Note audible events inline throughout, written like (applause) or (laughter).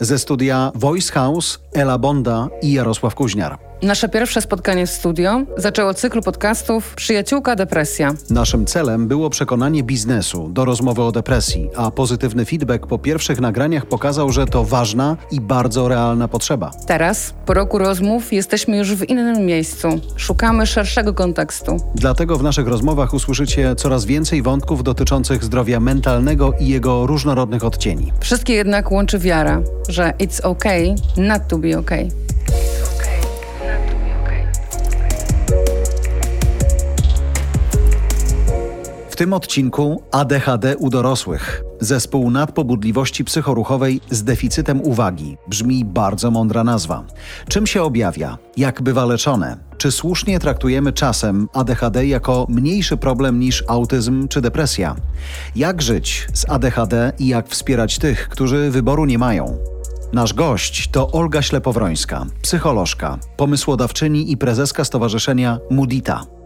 Ze studia Voice House Ela Bonda i Jarosław Kuźniar. Nasze pierwsze spotkanie w studio zaczęło cykl podcastów Przyjaciółka Depresja. Naszym celem było przekonanie biznesu do rozmowy o depresji, a pozytywny feedback po pierwszych nagraniach pokazał, że to ważna i bardzo realna potrzeba. Teraz, po roku rozmów, jesteśmy już w innym miejscu. Szukamy szerszego kontekstu. Dlatego w naszych rozmowach usłyszycie coraz więcej wątków dotyczących zdrowia mentalnego i jego różnorodnych odcieni. Wszystkie jednak łączy wiara, że it's okay not to be okay. Tym odcinku ADHD u dorosłych. Zespół nadpobudliwości psychoruchowej z deficytem uwagi. Brzmi bardzo mądra nazwa. Czym się objawia? Jak bywa leczone? Czy słusznie traktujemy czasem ADHD jako mniejszy problem niż autyzm czy depresja? Jak żyć z ADHD i jak wspierać tych, którzy wyboru nie mają? Nasz gość to Olga Ślepowrońska, psycholożka, pomysłodawczyni i prezeska Stowarzyszenia Mudita.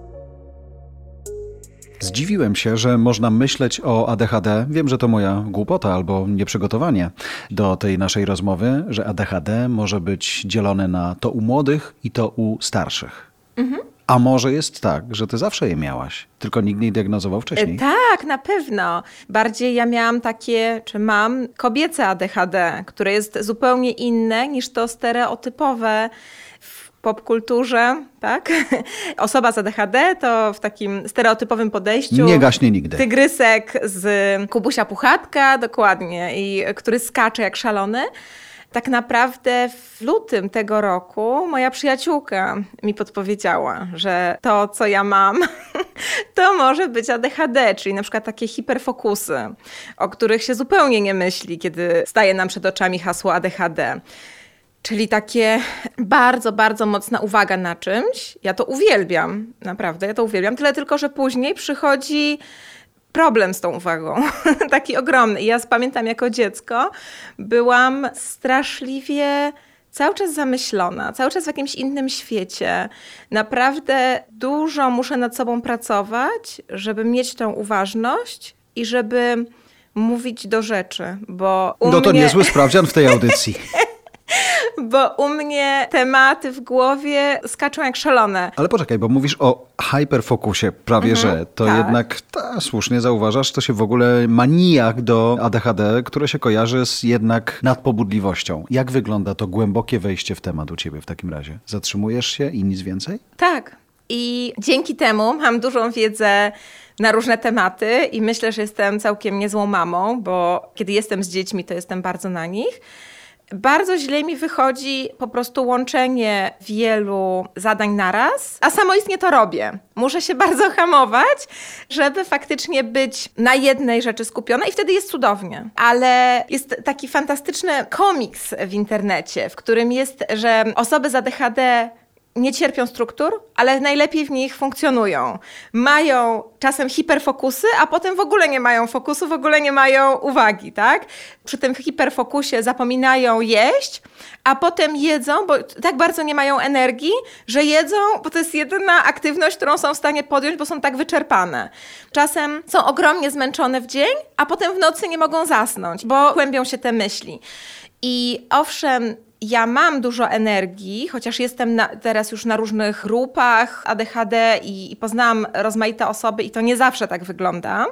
Zdziwiłem się, że można myśleć o ADHD. Wiem, że to moja głupota albo nieprzygotowanie do tej naszej rozmowy, że ADHD może być dzielone na to u młodych i to u starszych. Mhm. A może jest tak, że ty zawsze je miałaś, tylko nikt nie diagnozował wcześniej? Tak, na pewno. Bardziej ja miałam takie, czy mam, kobiece ADHD, które jest zupełnie inne niż to stereotypowe popkulturze, tak? (laughs) Osoba z ADHD to w takim stereotypowym podejściu. Nie gaśnie nigdy. Tygrysek z Kubusia Puchatka, dokładnie, i który skacze jak szalony. Tak naprawdę w lutym tego roku moja przyjaciółka mi podpowiedziała, że to, co ja mam, (laughs) to może być ADHD, czyli na przykład takie hiperfokusy, o których się zupełnie nie myśli, kiedy staje nam przed oczami hasło ADHD. Czyli takie bardzo, bardzo mocna uwaga na czymś. Ja to uwielbiam, naprawdę, ja to uwielbiam. Tyle tylko, że później przychodzi problem z tą uwagą, (laughs) taki ogromny. I ja pamiętam jako dziecko, byłam straszliwie cały czas zamyślona, cały czas w jakimś innym świecie. Naprawdę dużo muszę nad sobą pracować, żeby mieć tą uważność i żeby mówić do rzeczy, bo u No to mnie... niezły (laughs) sprawdzian w tej audycji. (laughs) bo u mnie tematy w głowie skaczą jak szalone. Ale poczekaj, bo mówisz o hyperfokusie prawie, mhm, że to tak. jednak ta, słusznie zauważasz, to się w ogóle manijak do ADHD, które się kojarzy z jednak nadpobudliwością. Jak wygląda to głębokie wejście w temat u ciebie w takim razie? Zatrzymujesz się i nic więcej? Tak. I dzięki temu mam dużą wiedzę na różne tematy i myślę, że jestem całkiem niezłą mamą, bo kiedy jestem z dziećmi, to jestem bardzo na nich. Bardzo źle mi wychodzi po prostu łączenie wielu zadań naraz, a samoistnie to robię. Muszę się (laughs) bardzo hamować, żeby faktycznie być na jednej rzeczy skupiona i wtedy jest cudownie. Ale jest taki fantastyczny komiks w internecie, w którym jest, że osoby z ADHD nie cierpią struktur, ale najlepiej w nich funkcjonują. Mają czasem hiperfokusy, a potem w ogóle nie mają fokusu, w ogóle nie mają uwagi, tak? Przy tym hiperfokusie zapominają jeść, a potem jedzą, bo tak bardzo nie mają energii, że jedzą, bo to jest jedyna aktywność, którą są w stanie podjąć, bo są tak wyczerpane. Czasem są ogromnie zmęczone w dzień, a potem w nocy nie mogą zasnąć, bo kłębią się te myśli. I owszem, ja mam dużo energii, chociaż jestem na, teraz już na różnych grupach ADHD i, i poznałam rozmaite osoby i to nie zawsze tak wygląda.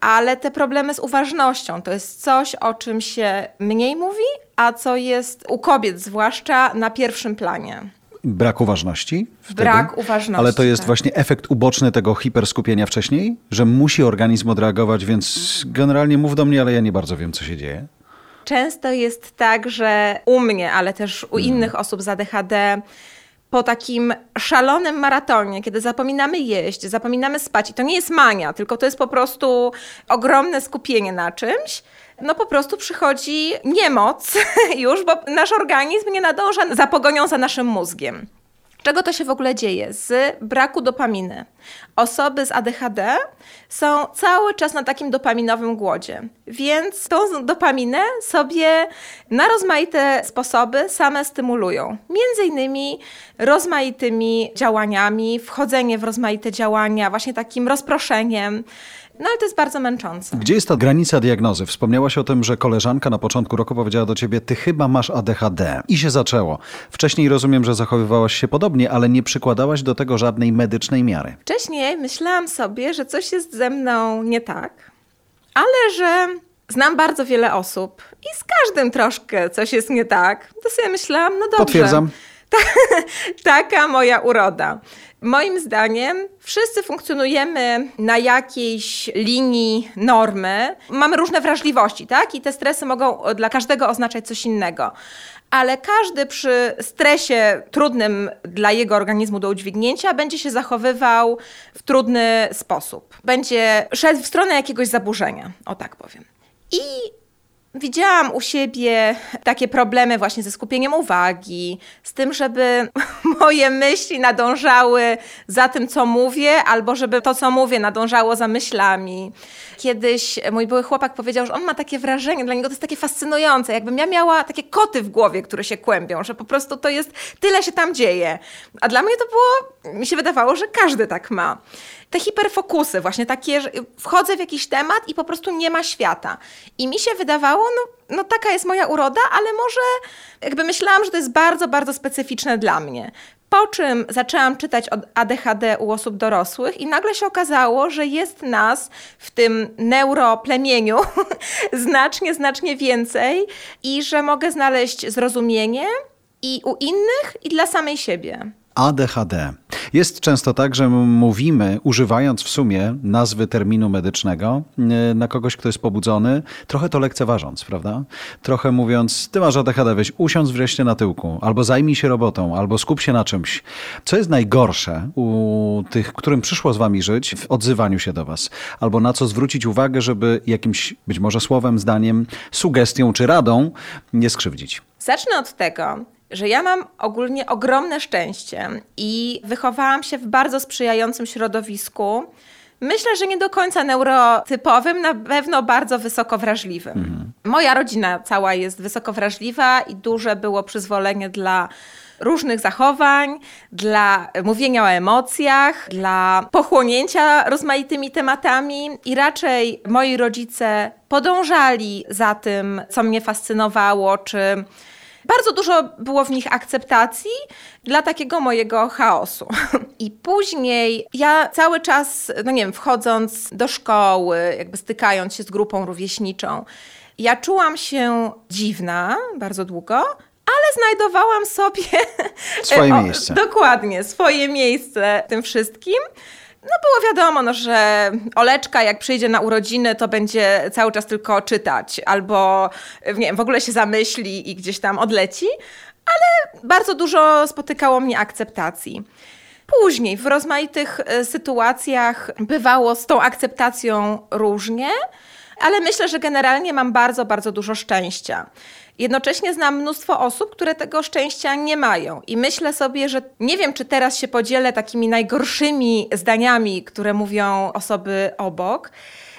Ale te problemy z uważnością to jest coś, o czym się mniej mówi, a co jest u kobiet zwłaszcza na pierwszym planie. Brak uważności? Wtedy? Brak uważności. Ale to jest tak. właśnie efekt uboczny tego hiperskupienia wcześniej, że musi organizm odreagować, więc generalnie mów do mnie, ale ja nie bardzo wiem, co się dzieje. Często jest tak, że u mnie, ale też u mhm. innych osób z ADHD, po takim szalonym maratonie, kiedy zapominamy jeść, zapominamy spać, i to nie jest mania, tylko to jest po prostu ogromne skupienie na czymś, no po prostu przychodzi niemoc (laughs) już, bo nasz organizm nie nadąża za pogonią za naszym mózgiem. Czego to się w ogóle dzieje? Z braku dopaminy. Osoby z ADHD są cały czas na takim dopaminowym głodzie, więc tą dopaminę sobie na rozmaite sposoby same stymulują. Między innymi rozmaitymi działaniami, wchodzenie w rozmaite działania, właśnie takim rozproszeniem. No ale to jest bardzo męczące. Gdzie jest ta granica diagnozy? Wspomniałaś o tym, że koleżanka na początku roku powiedziała do ciebie, ty chyba masz ADHD. I się zaczęło. Wcześniej rozumiem, że zachowywałaś się podobnie, ale nie przykładałaś do tego żadnej medycznej miary. Wcześniej myślałam sobie, że coś jest ze mną nie tak, ale że znam bardzo wiele osób i z każdym troszkę coś jest nie tak. To sobie myślałam, no dobrze. Potwierdzam. (laughs) Taka moja uroda. Moim zdaniem wszyscy funkcjonujemy na jakiejś linii normy. Mamy różne wrażliwości, tak? I te stresy mogą dla każdego oznaczać coś innego. Ale każdy przy stresie trudnym dla jego organizmu do udźwignięcia będzie się zachowywał w trudny sposób. Będzie szedł w stronę jakiegoś zaburzenia, o tak powiem. I Widziałam u siebie takie problemy właśnie ze skupieniem uwagi, z tym, żeby (laughs) moje myśli nadążały za tym, co mówię, albo żeby to, co mówię, nadążało za myślami. Kiedyś mój były chłopak powiedział, że on ma takie wrażenie, dla niego to jest takie fascynujące, jakbym ja miała takie koty w głowie, które się kłębią, że po prostu to jest, tyle się tam dzieje. A dla mnie to było, mi się wydawało, że każdy tak ma te hiperfokusy, właśnie takie, że wchodzę w jakiś temat i po prostu nie ma świata. I mi się wydawało, no, no taka jest moja uroda, ale może jakby myślałam, że to jest bardzo, bardzo specyficzne dla mnie. Po czym zaczęłam czytać o ADHD u osób dorosłych i nagle się okazało, że jest nas w tym neuroplemieniu (laughs) znacznie, znacznie więcej i że mogę znaleźć zrozumienie i u innych, i dla samej siebie. ADHD. Jest często tak, że mówimy, używając w sumie nazwy terminu medycznego e, na kogoś, kto jest pobudzony, trochę to lekceważąc, prawda? Trochę mówiąc, ty masz ADHD, weź usiądź wreszcie na tyłku, albo zajmij się robotą, albo skup się na czymś. Co jest najgorsze u tych, którym przyszło z wami żyć, w odzywaniu się do was? Albo na co zwrócić uwagę, żeby jakimś, być może słowem, zdaniem, sugestią czy radą nie skrzywdzić? Zacznę od tego, że ja mam ogólnie ogromne szczęście i wychowałam się w bardzo sprzyjającym środowisku. Myślę, że nie do końca neurotypowym, na pewno bardzo wysoko wrażliwym. Mhm. Moja rodzina cała jest wysoko wrażliwa i duże było przyzwolenie dla różnych zachowań, dla mówienia o emocjach, dla pochłonięcia rozmaitymi tematami i raczej moi rodzice podążali za tym, co mnie fascynowało, czy bardzo dużo było w nich akceptacji dla takiego mojego chaosu. (laughs) I później ja cały czas, no nie wiem, wchodząc do szkoły, jakby stykając się z grupą rówieśniczą, ja czułam się dziwna bardzo długo, ale znajdowałam sobie (laughs) swoje miejsce. Dokładnie, swoje miejsce tym wszystkim. No było wiadomo, no, że Oleczka jak przyjdzie na urodziny, to będzie cały czas tylko czytać albo nie wiem, w ogóle się zamyśli i gdzieś tam odleci, ale bardzo dużo spotykało mnie akceptacji. Później w rozmaitych e, sytuacjach bywało z tą akceptacją różnie, ale myślę, że generalnie mam bardzo, bardzo dużo szczęścia. Jednocześnie znam mnóstwo osób, które tego szczęścia nie mają. I myślę sobie, że nie wiem, czy teraz się podzielę takimi najgorszymi zdaniami, które mówią osoby obok,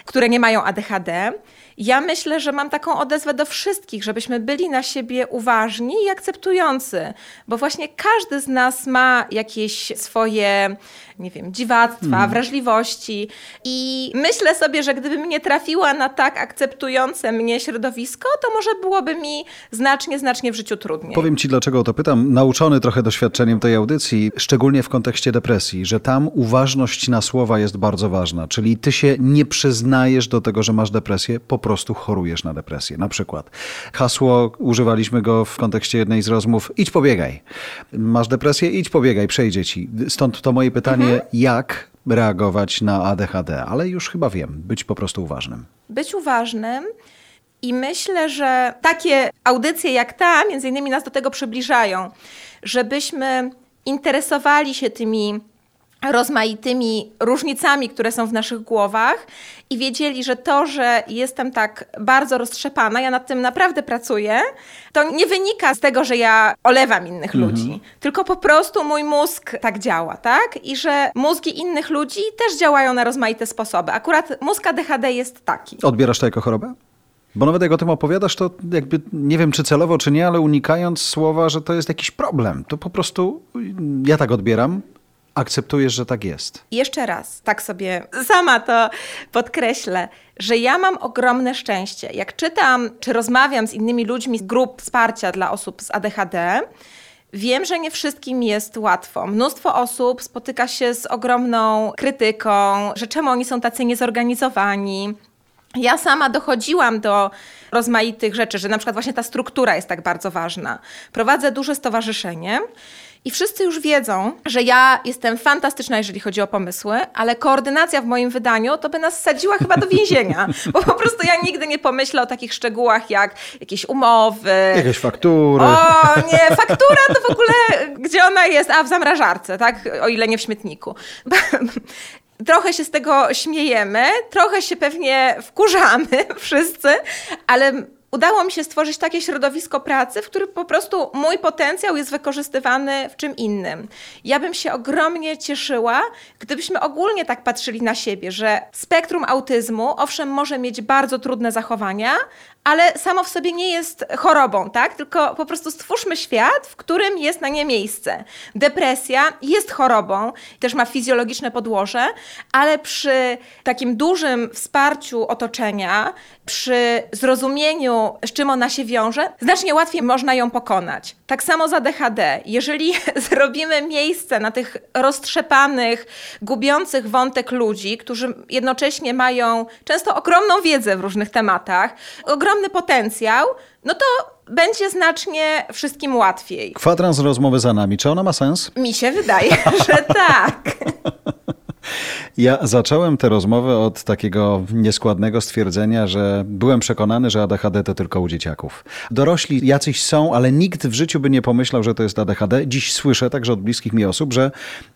które nie mają ADHD. Ja myślę, że mam taką odezwę do wszystkich, żebyśmy byli na siebie uważni i akceptujący, bo właśnie każdy z nas ma jakieś swoje, nie wiem, dziwactwa, mm. wrażliwości i myślę sobie, że gdybym nie trafiła na tak akceptujące mnie środowisko, to może byłoby mi znacznie, znacznie w życiu trudniej. Powiem Ci, dlaczego o to pytam. Nauczony trochę doświadczeniem tej audycji, szczególnie w kontekście depresji, że tam uważność na słowa jest bardzo ważna, czyli Ty się nie przyznajesz do tego, że masz depresję, po prostu chorujesz na depresję. Na przykład hasło, używaliśmy go w kontekście jednej z rozmów, idź pobiegaj. Masz depresję, idź pobiegaj, przejdzie ci. Stąd to moje pytanie, jak reagować na ADHD, ale już chyba wiem, być po prostu uważnym. Być uważnym. I myślę, że takie audycje jak ta, między innymi nas do tego przybliżają, żebyśmy interesowali się tymi rozmaitymi różnicami, które są w naszych głowach i wiedzieli, że to, że jestem tak bardzo roztrzepana, ja nad tym naprawdę pracuję, to nie wynika z tego, że ja olewam innych mhm. ludzi, tylko po prostu mój mózg tak działa, tak? I że mózgi innych ludzi też działają na rozmaite sposoby. Akurat mózg ADHD jest taki. Odbierasz to jako chorobę? Bo nawet jak o tym opowiadasz, to jakby nie wiem czy celowo, czy nie, ale unikając słowa, że to jest jakiś problem. To po prostu ja tak odbieram. Akceptujesz, że tak jest. Jeszcze raz, tak sobie sama to podkreślę, że ja mam ogromne szczęście. Jak czytam czy rozmawiam z innymi ludźmi z grup wsparcia dla osób z ADHD, Wiem, że nie wszystkim jest łatwo. Mnóstwo osób spotyka się z ogromną krytyką, że czemu oni są tacy niezorganizowani, ja sama dochodziłam do rozmaitych rzeczy, że na przykład właśnie ta struktura jest tak bardzo ważna. Prowadzę duże stowarzyszenie. I wszyscy już wiedzą, że ja jestem fantastyczna, jeżeli chodzi o pomysły, ale koordynacja w moim wydaniu to by nas sadziła chyba do więzienia, bo po prostu ja nigdy nie pomyślę o takich szczegółach jak jakieś umowy. Jakieś faktury. O nie, faktura to w ogóle, gdzie ona jest? A, w zamrażarce, tak? O ile nie w śmietniku. (laughs) Trochę się z tego śmiejemy, trochę się pewnie wkurzamy (laughs) wszyscy, ale udało mi się stworzyć takie środowisko pracy, w którym po prostu mój potencjał jest wykorzystywany w czym innym. Ja bym się ogromnie cieszyła, gdybyśmy ogólnie tak patrzyli na siebie, że spektrum autyzmu owszem może mieć bardzo trudne zachowania, ale samo w sobie nie jest chorobą, tak? Tylko po prostu stwórzmy świat, w którym jest na nie miejsce. Depresja jest chorobą, też ma fizjologiczne podłoże, ale przy takim dużym wsparciu otoczenia, przy zrozumieniu, z czym ona się wiąże, znacznie łatwiej można ją pokonać. Tak samo za DHD. Jeżeli (laughs) zrobimy miejsce na tych roztrzepanych, gubiących wątek ludzi, którzy jednocześnie mają często ogromną wiedzę w różnych tematach, ogromny potencjał, no to będzie znacznie wszystkim łatwiej. Kwadrans rozmowy za nami. Czy ona ma sens? Mi się wydaje, (laughs) że tak. (laughs) Ja zacząłem tę rozmowę od takiego nieskładnego stwierdzenia, że byłem przekonany, że ADHD to tylko u dzieciaków. Dorośli jacyś są, ale nikt w życiu by nie pomyślał, że to jest ADHD. Dziś słyszę także od bliskich mi osób, że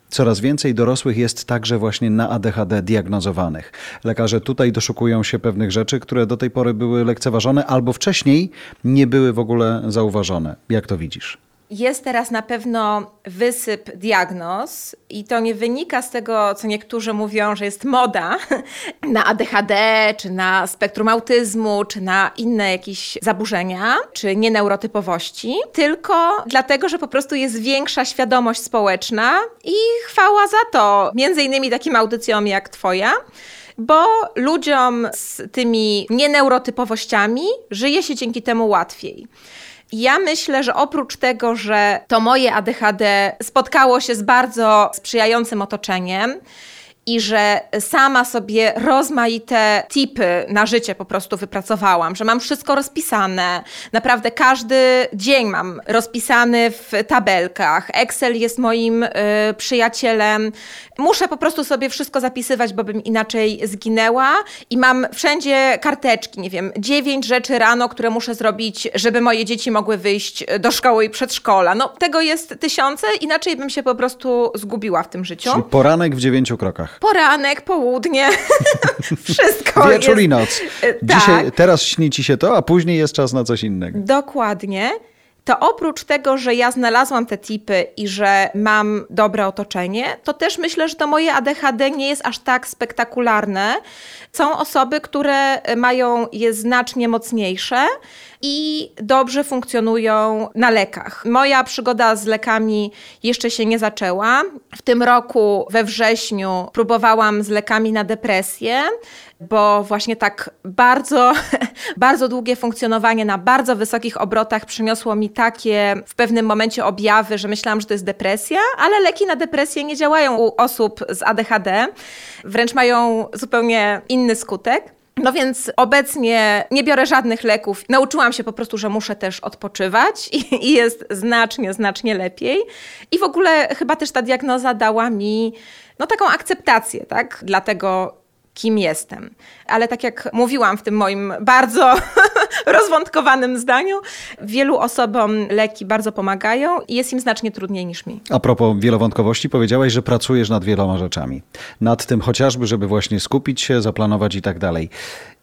Coraz więcej dorosłych jest także właśnie na ADHD diagnozowanych. Lekarze tutaj doszukują się pewnych rzeczy, które do tej pory były lekceważone albo wcześniej nie były w ogóle zauważone. Jak to widzisz? Jest teraz na pewno wysyp diagnoz i to nie wynika z tego, co niektórzy mówią, że jest moda (laughs) na ADHD, czy na spektrum autyzmu, czy na inne jakieś zaburzenia, czy nieneurotypowości, tylko dlatego, że po prostu jest większa świadomość społeczna i chwała za to, między innymi takim audycjom jak twoja, bo ludziom z tymi nieneurotypowościami żyje się dzięki temu łatwiej. Ja myślę, że oprócz tego, że to moje ADHD spotkało się z bardzo sprzyjającym otoczeniem, i że sama sobie rozmaite tipy na życie po prostu wypracowałam, że mam wszystko rozpisane. Naprawdę każdy dzień mam rozpisany w tabelkach. Excel jest moim y, przyjacielem. Muszę po prostu sobie wszystko zapisywać, bo bym inaczej zginęła i mam wszędzie karteczki, nie wiem, dziewięć rzeczy rano, które muszę zrobić, żeby moje dzieci mogły wyjść do szkoły i przedszkola. No tego jest tysiące, inaczej bym się po prostu zgubiła w tym życiu. Czyli poranek w dziewięciu krokach poranek, południe, (laughs) wszystko Wieczór jest. i noc. Dzisiaj, tak. Teraz śni ci się to, a później jest czas na coś innego. Dokładnie to oprócz tego, że ja znalazłam te tipy i że mam dobre otoczenie, to też myślę, że to moje ADHD nie jest aż tak spektakularne. Są osoby, które mają je znacznie mocniejsze i dobrze funkcjonują na lekach. Moja przygoda z lekami jeszcze się nie zaczęła. W tym roku we wrześniu próbowałam z lekami na depresję, bo właśnie tak bardzo, (laughs) bardzo długie funkcjonowanie na bardzo wysokich obrotach przyniosło mi takie w pewnym momencie objawy, że myślałam, że to jest depresja, ale leki na depresję nie działają u osób z ADHD, wręcz mają zupełnie inny skutek. No więc obecnie nie biorę żadnych leków. Nauczyłam się po prostu, że muszę też odpoczywać i, i, jest znacznie, znacznie lepiej. I w ogóle chyba też ta diagnoza dała mi no, taką akceptację, tak? Dlatego kim jestem. Ale tak jak mówiłam w tym moim bardzo (laughs) rozwątkowanym zdaniu. Wielu osobom leki bardzo pomagają i jest im znacznie trudniej niż mi. A propos wielowątkowości, powiedziałaś, że pracujesz nad wieloma rzeczami. Nad tym chociażby, żeby właśnie skupić się, zaplanować i tak dalej.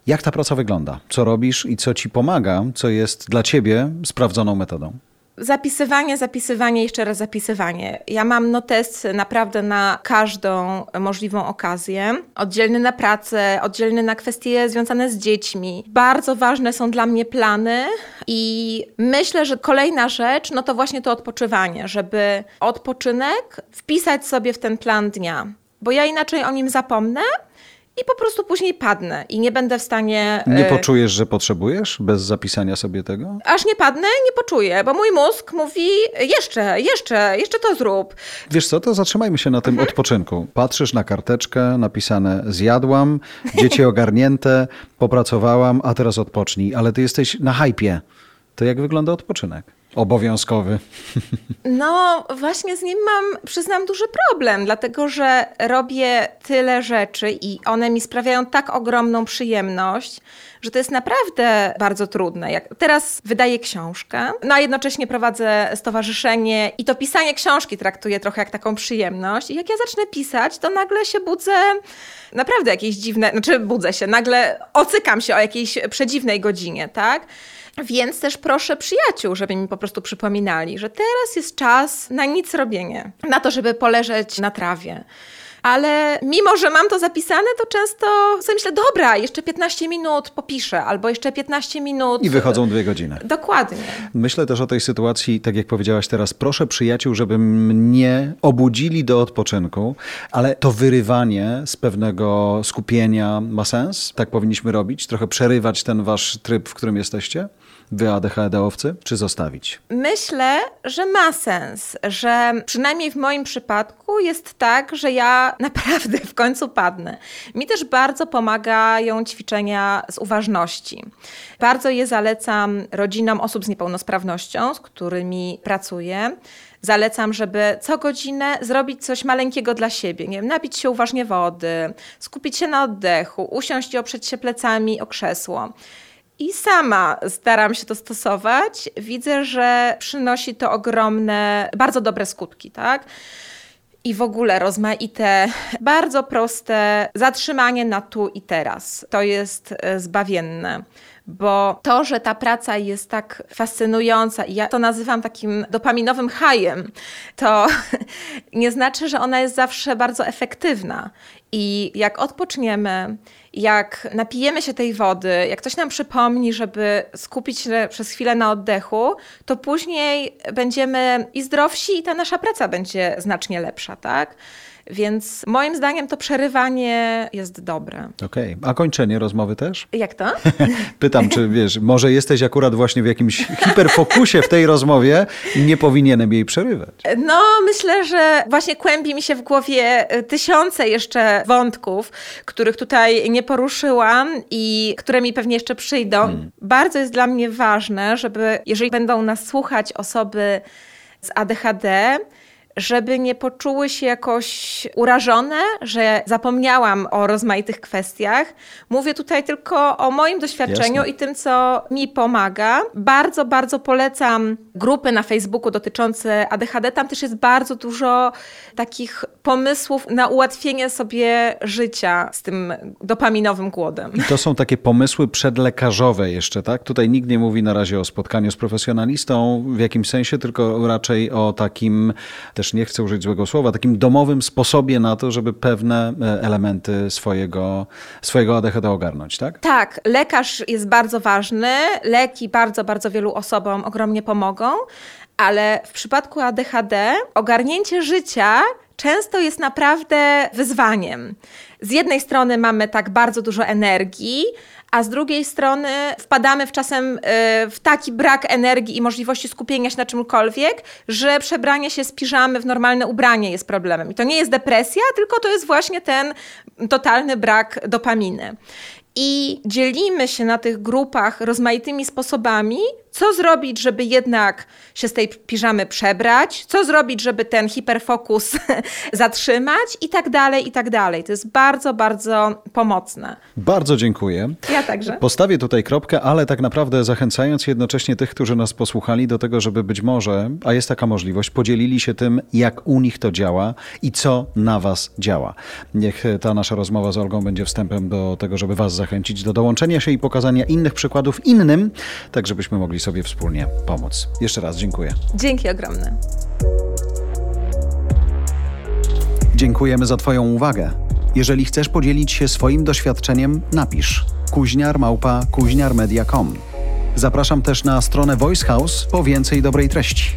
Jak ta praca wygląda? Co robisz i co ci pomaga, co jest dla ciebie sprawdzoną metodą? Zapisywanie, zapisywanie, jeszcze raz zapisywanie. Ja mam notes naprawdę na każdą możliwą okazję. Oddzielny na pracę, oddzielny na kwestie związane z dziećmi. Bardzo ważne są dla mnie plany i myślę, że kolejna rzecz, no to właśnie to odpoczywanie, żeby odpoczynek wpisać sobie w ten plan dnia. Bo ja inaczej o nim zapomnę, i po prostu później padnę i nie będę w stanie. Nie e, poczujesz, że potrzebujesz bez zapisania sobie tego? Aż nie padnę, nie poczuję, bo mój mózg mówi jeszcze, jeszcze, jeszcze to zrób. Wiesz co, to zatrzymajmy się na tym mhm. odpoczynku. Patrzysz na karteczkę napisane zjadłam, dzieci (laughs) ogarnięte, popracowałam, a teraz odpocznij, ale ty jesteś na hajpie. To jak wygląda odpoczynek? Obowiązkowy. No, właśnie z nim mam, przyznam, duży problem, dlatego że robię tyle rzeczy i one mi sprawiają tak ogromną przyjemność, że to jest naprawdę bardzo trudne. Jak teraz wydaję książkę, no a jednocześnie prowadzę stowarzyszenie i to pisanie książki traktuję trochę jak taką przyjemność. I jak ja zacznę pisać, to nagle się budzę naprawdę jakieś dziwne, znaczy budzę się, nagle ocykam się o jakiejś przedziwnej godzinie, tak? Więc też proszę przyjaciół, żeby mi po prostu przypominali, że teraz jest czas na nic robienie, na to, żeby poleżeć na trawie. Ale mimo, że mam to zapisane, to często sobie myślę, dobra, jeszcze 15 minut popiszę, albo jeszcze 15 minut. I wychodzą dwie godziny. Dokładnie. Myślę też o tej sytuacji, tak jak powiedziałaś teraz, proszę przyjaciół, żeby mnie obudzili do odpoczynku, ale to wyrywanie z pewnego skupienia ma sens? Tak powinniśmy robić? Trochę przerywać ten wasz tryb, w którym jesteście? wy ADHD-owcy, czy zostawić? Myślę, że ma sens, że przynajmniej w moim przypadku jest tak, że ja naprawdę w końcu padnę. Mi też bardzo pomagają ćwiczenia z uważności. Bardzo je zalecam rodzinom osób z niepełnosprawnością, z którymi pracuję zalecam, żeby co godzinę zrobić coś maleńkiego dla siebie. Nie wiem, napić się uważnie wody, skupić się na oddechu, usiąść i oprzeć się plecami o krzesło i sama staram się to stosować. Widzę, że przynosi to ogromne, bardzo dobre skutki, tak? I w ogóle rozmaite, (laughs) bardzo proste zatrzymanie na tu i teraz. To jest e, zbawienne bo to, że ta praca jest tak fascynująca i ja to nazywam takim dopaminowym hajem, to (laughs) nie znaczy, że ona jest zawsze bardzo efektywna. I jak odpoczniemy, jak napijemy się tej wody, jak ktoś nam przypomni, żeby skupić się przez chwilę na oddechu, to później będziemy i zdrowsi, i ta nasza praca będzie znacznie lepsza, tak? Więc moim zdaniem to przerywanie jest dobre. Okej, okay. a kończenie rozmowy też? Jak to? (laughs) Pytam, czy wiesz, może jesteś akurat właśnie w jakimś hiperfokusie w tej rozmowie i nie powinienem jej przerywać? No, myślę, że właśnie kłębi mi się w głowie e, tysiące jeszcze wątków, których tutaj nie poruszyłam i które mi pewnie jeszcze przyjdą. Hmm. Bardzo jest dla mnie ważne, żeby, jeżeli będą nas słuchać osoby z ADHD, żeby nie poczuły się jakoś urażone, że zapomniałam o rozmaitych kwestiach. Mówię tutaj tylko o moim doświadczeniu Jasne. i tym, co mi pomaga. Bardzo, bardzo polecam grupy na Facebooku dotyczące ADHD. Tam też jest bardzo dużo takich pomysłów na ułatwienie sobie życia z tym dopaminowym głodem. I to są takie pomysły przedlekarzowe jeszcze, tak? Tutaj nikt nie mówi na razie o spotkaniu z profesjonalistą w jakimś sensie, tylko raczej o takim też nie chcę użyć złego słowa, takim domowym sposobie na to, żeby pewne e, elementy swojego, swojego ADHD ogarnąć, tak? Tak, lekarz jest bardzo ważny, leki bardzo, bardzo wielu osobom ogromnie pomogą, ale w przypadku ADHD ogarnięcie życia często jest naprawdę wyzwaniem. Z jednej strony mamy tak bardzo dużo energii, a z drugiej strony wpadamy w czasem e, w taki brak energii i możliwości skupienia się na czymkolwiek, że przebranie się z piżamy w normalne ubranie jest problemem. I to nie jest depresja, tylko to jest właśnie ten totalny brak dopaminy. I dzielimy się na tych grupach rozmaitymi sposobami, co zrobić, żeby jednak się z tej piżamy przebrać, co zrobić, żeby ten hiperfokus (laughs) zatrzymać i tak dalej, i tak dalej. To jest bardzo, bardzo pomocne. Bardzo dziękuję. Ja także. Postawię tutaj kropkę, ale tak naprawdę zachęcając jednocześnie tych, którzy nas posłuchali do tego, żeby być może, a jest taka możliwość, podzielili się tym, jak u nich to działa i co na was działa. Niech ta nasza rozmowa z Olgą będzie wstępem do tego, żeby was zachęcić do dołączenia się i pokazania innych przykładów innym, tak żebyśmy mogli sobie wspólnie pomóc. Jeszcze raz dziękuję. Dzięki ogromne. Dziękujemy za Twoją uwagę. Jeżeli chcesz podzielić się swoim doświadczeniem, napisz kuźniarmałpa kuźniarmedia.com. Zapraszam też na stronę Voice House po więcej dobrej treści.